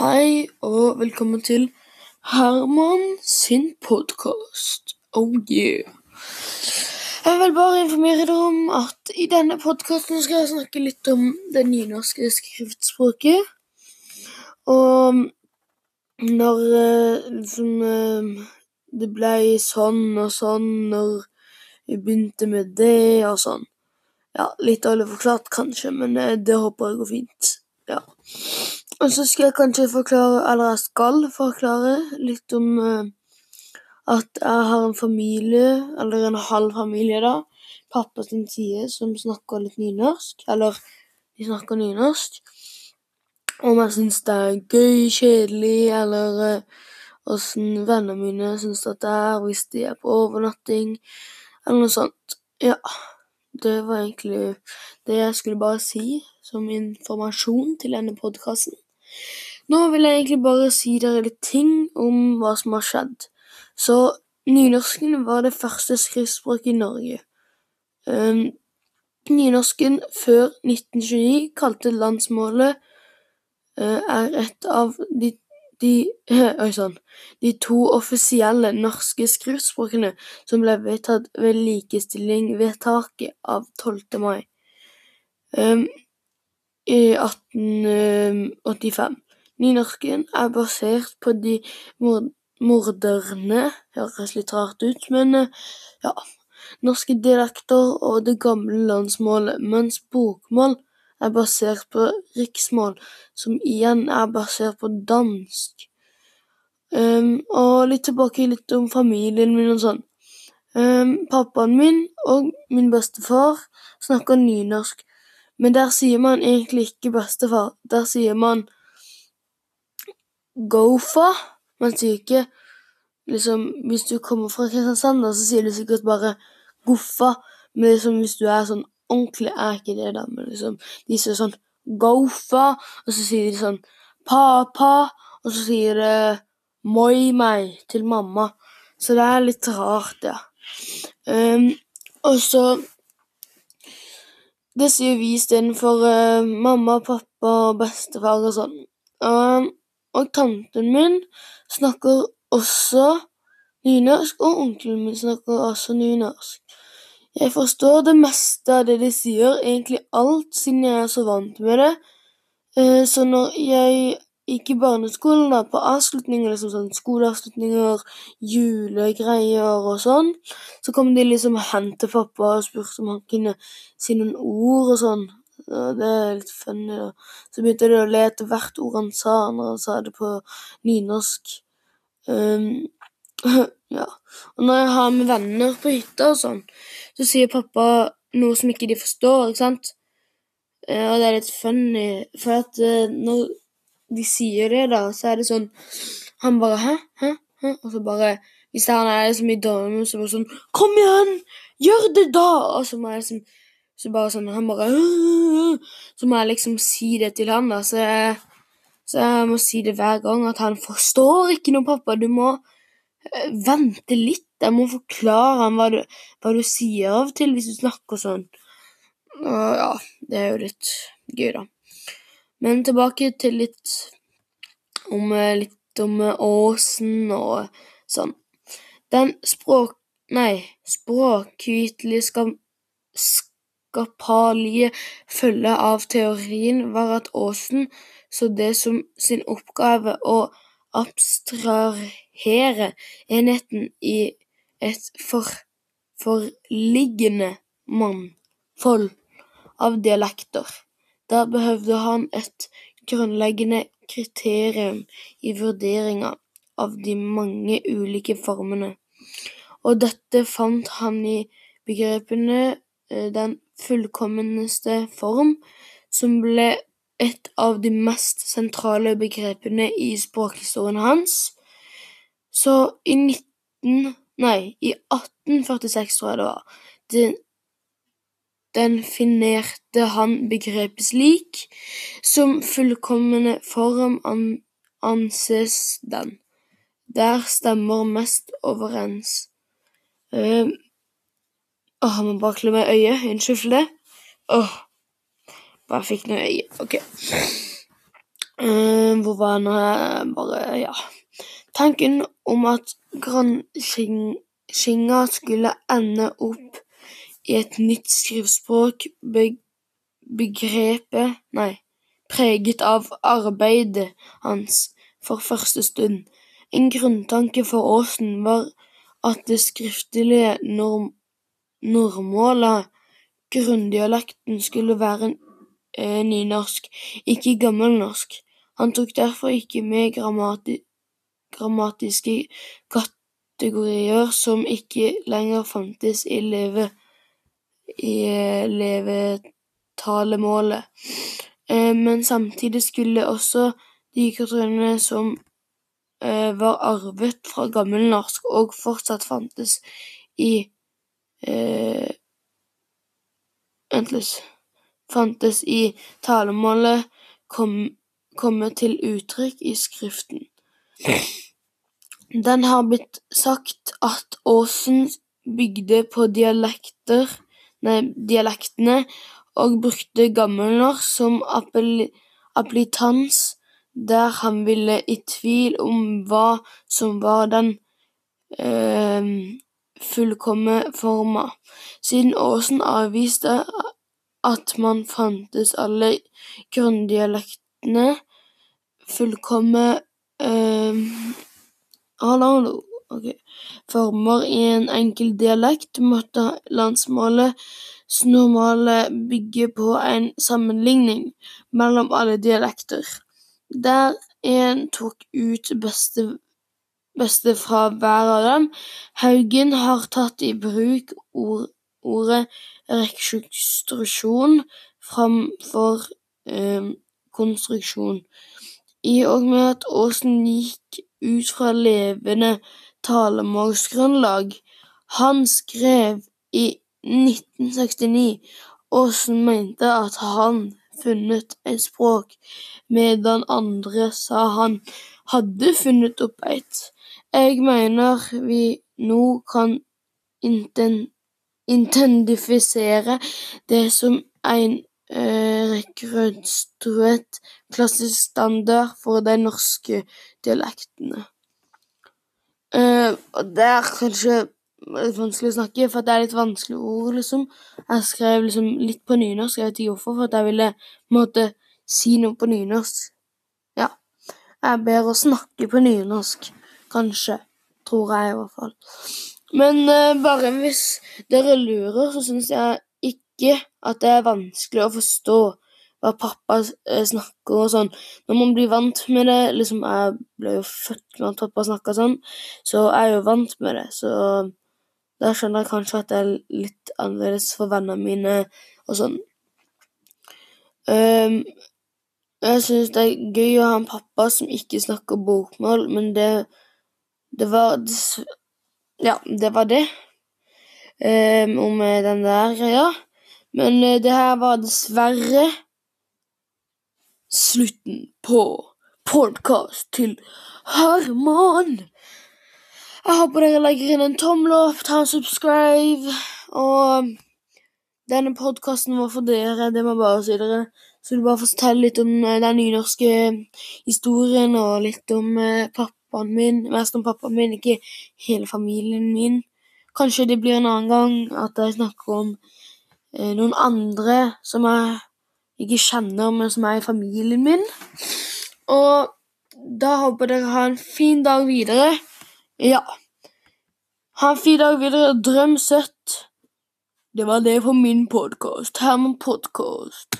Hei og velkommen til Herman sin podkast. Oh yeah. Jeg vil bare informere dere om at i denne podkasten skal jeg snakke litt om det nynorske skriftspråket. Og når eh, liksom eh, det ble sånn og sånn når vi begynte med det og sånn. Ja, litt dårlig forklart kanskje, men eh, det håper jeg går fint. Ja. Og så skal jeg kanskje forklare, eller jeg skal forklare, litt om uh, at jeg har en familie, eller en halv familie, da. Pappa sin side, som snakker litt nynorsk. Eller de snakker nynorsk. Om jeg syns det er gøy, kjedelig, eller åssen uh, vennene mine syns det er hvis de er på overnatting, eller noe sånt. Ja. Det var egentlig det jeg skulle bare si som informasjon til denne podkasten. Nå vil jeg egentlig bare si dere litt ting om hva som har skjedd. Så nynorsken var det første skriftspråket i Norge. Um, nynorsken før 1929, kalte landsmålet, uh, er et av de, de, øy, sånn, de to offisielle norske skriftspråkene som ble vedtatt ved likestilling-vedtaket av 12. mai. Um, i 1885. Nynorsken er basert på de moderne Høres litt rart ut, men ja. Norske dialekter og det gamle landsmålet, mens bokmål er basert på riksmål, som igjen er basert på dansk. Um, og litt tilbake litt om familien min og sånn. Um, pappaen min og min bestefar snakker nynorsk, men der sier man egentlig ikke bestefar. Der sier man Gofa. Man sier ikke liksom Hvis du kommer fra Kristiansand, så sier du sikkert bare Goffa. Men liksom, hvis du er sånn ordentlig, er ikke det, da. Men liksom, de sier sånn Gofa, og så sier de sånn Papa, og så sier de moi meg til mamma. Så det er litt rart, ja. Um, og så det sier vi istedenfor uh, mamma, pappa og bestefar og sånn. Um, og tanten min snakker også nynorsk, og onkelen min snakker også nynorsk. Jeg forstår det meste av det de sier, egentlig alt, siden jeg er så vant med det. Uh, så når jeg gikk i barneskolen, da, på avslutninger, liksom sånn skoleavslutninger, julegreier og sånn, så kom de liksom og hentet pappa og spurte om han kunne si noen ord og sånn. Og det er litt funny, da. Så begynte de å le etter hvert ord han sa, når han sa det på nynorsk. Um, ja. Og når jeg har med venner på hytta og sånn, så sier pappa noe som ikke de forstår, ikke sant? Og det er litt funny, for at uh, når de sier det, da, så er det sånn Han bare 'hæ? Hæ? Hæ?' Og så bare Hvis han er liksom i dårlig så bare sånn 'Kom igjen! Gjør det, da!' Og så må jeg liksom Så bare sånn Han bare Så må jeg liksom si det til han, da. Så jeg, så jeg må si det hver gang, at han forstår ikke noe, pappa. Du må uh, vente litt. Jeg må forklare ham hva du, hva du sier av og til hvis du snakker sånn. Og ja, det er jo litt gøy, da. Men tilbake til litt om, eh, litt om eh, Åsen og sånn. Den språk... Nei, språkvitlige skap, skapalige følge av teorien var at Åsen så det som sin oppgave å abstrahere enheten i et for, forliggende mannfold av dialekter. Der behøvde han et grunnleggende kriterium i vurderinga av de mange ulike formene, og dette fant han i begrepene eh, den fullkomneste form, som ble et av de mest sentrale begrepene i språkhistorien hans. Så i 19... Nei, i 1846, tror jeg det var, det definerte han begrepet slik: Som fullkomne form anses den, der stemmer mest overens. Uh, Åh, bare klø meg i øyet. Unnskyld for det. Åh, bare fikk noe i øyet. Ok. Uh, hvor var nå bare Ja. Tanken om at granskinga skulle ende opp i et nytt skriftspråk, preget av arbeidet hans for første stund. En grunntanke for Aasen var at det skriftlige norm, nordmålet, grunndialekten, skulle være eh, nynorsk, ikke gammelnorsk. Han tok derfor ikke med grammati, grammatiske kategorier som ikke lenger fantes i, leve, i levetalemålet. Eh, men samtidig skulle også de kulturene som eh, var arvet fra gammelnorsk og fortsatt fantes i eh, Vent fantes i talemålet, kom, komme til uttrykk i skriften. Den har blitt sagt at Åsen bygde på dialekter, dialektene og brukte gammelnorsk som appellitans der han ville i tvil om hva som var den eh, fullkomne forma. Siden Aasen avviste at man fantes alle grunndialektene fullkomne Hallo. okay. Former i en enkel dialekt, måtte landsmålet normale bygge på en sammenligning mellom alle dialekter, der en tok ut beste, beste fra hver av dem. Haugen har tatt i bruk ord, ordet rekonstruksjon framfor eh, konstruksjon. I og med at Åsen gikk ut fra levende talemålsgrunnlag, han skrev i 1969 Aasen mente at han funnet et språk, medan andre sa han hadde funnet opp et. Jeg mener vi nå kan intendifisere det som en eh, rekonstruert klassisk standard for de norske dialektene. Eh, og det er kanskje litt vanskelig å snakke, for det er litt vanskelige ord, liksom. Jeg skrev liksom litt på nynorsk, jeg vet ikke hvorfor, for at jeg ville måtte si noe på nynorsk. Ja. Jeg er bedre å snakke på nynorsk, kanskje. Tror jeg, i hvert fall. Men uh, bare hvis dere lurer, så syns jeg ikke at det er vanskelig å forstå hva pappa uh, snakker og sånn. Når man blir vant med det liksom Jeg ble jo født med at pappa snakka sånn, så jeg er jo vant med det. Så da skjønner jeg kanskje at det er litt annerledes for vennene mine og sånn. Um, jeg syns det er gøy å ha en pappa som ikke snakker bokmål, men det, det var ja, det var det. Um, om den der greia. Men uh, det her var dessverre slutten på podkast til Herman. Jeg håper dere legger inn en tommel opp, ta en subscribe, og denne podkasten var for dere, det må jeg bare si dere. Så vil bare fortelle litt om uh, den nynorske historien, og litt om uh, pappaen min, mest om pappaen min, ikke hele familien min. Kanskje det blir en annen gang at jeg snakker om eh, noen andre som jeg ikke kjenner, men som er i familien min. Og da håper dere har en fin dag videre. Ja. Ha en fin dag videre. Drøm søtt. Det var det for min podkast. Herman Podkast.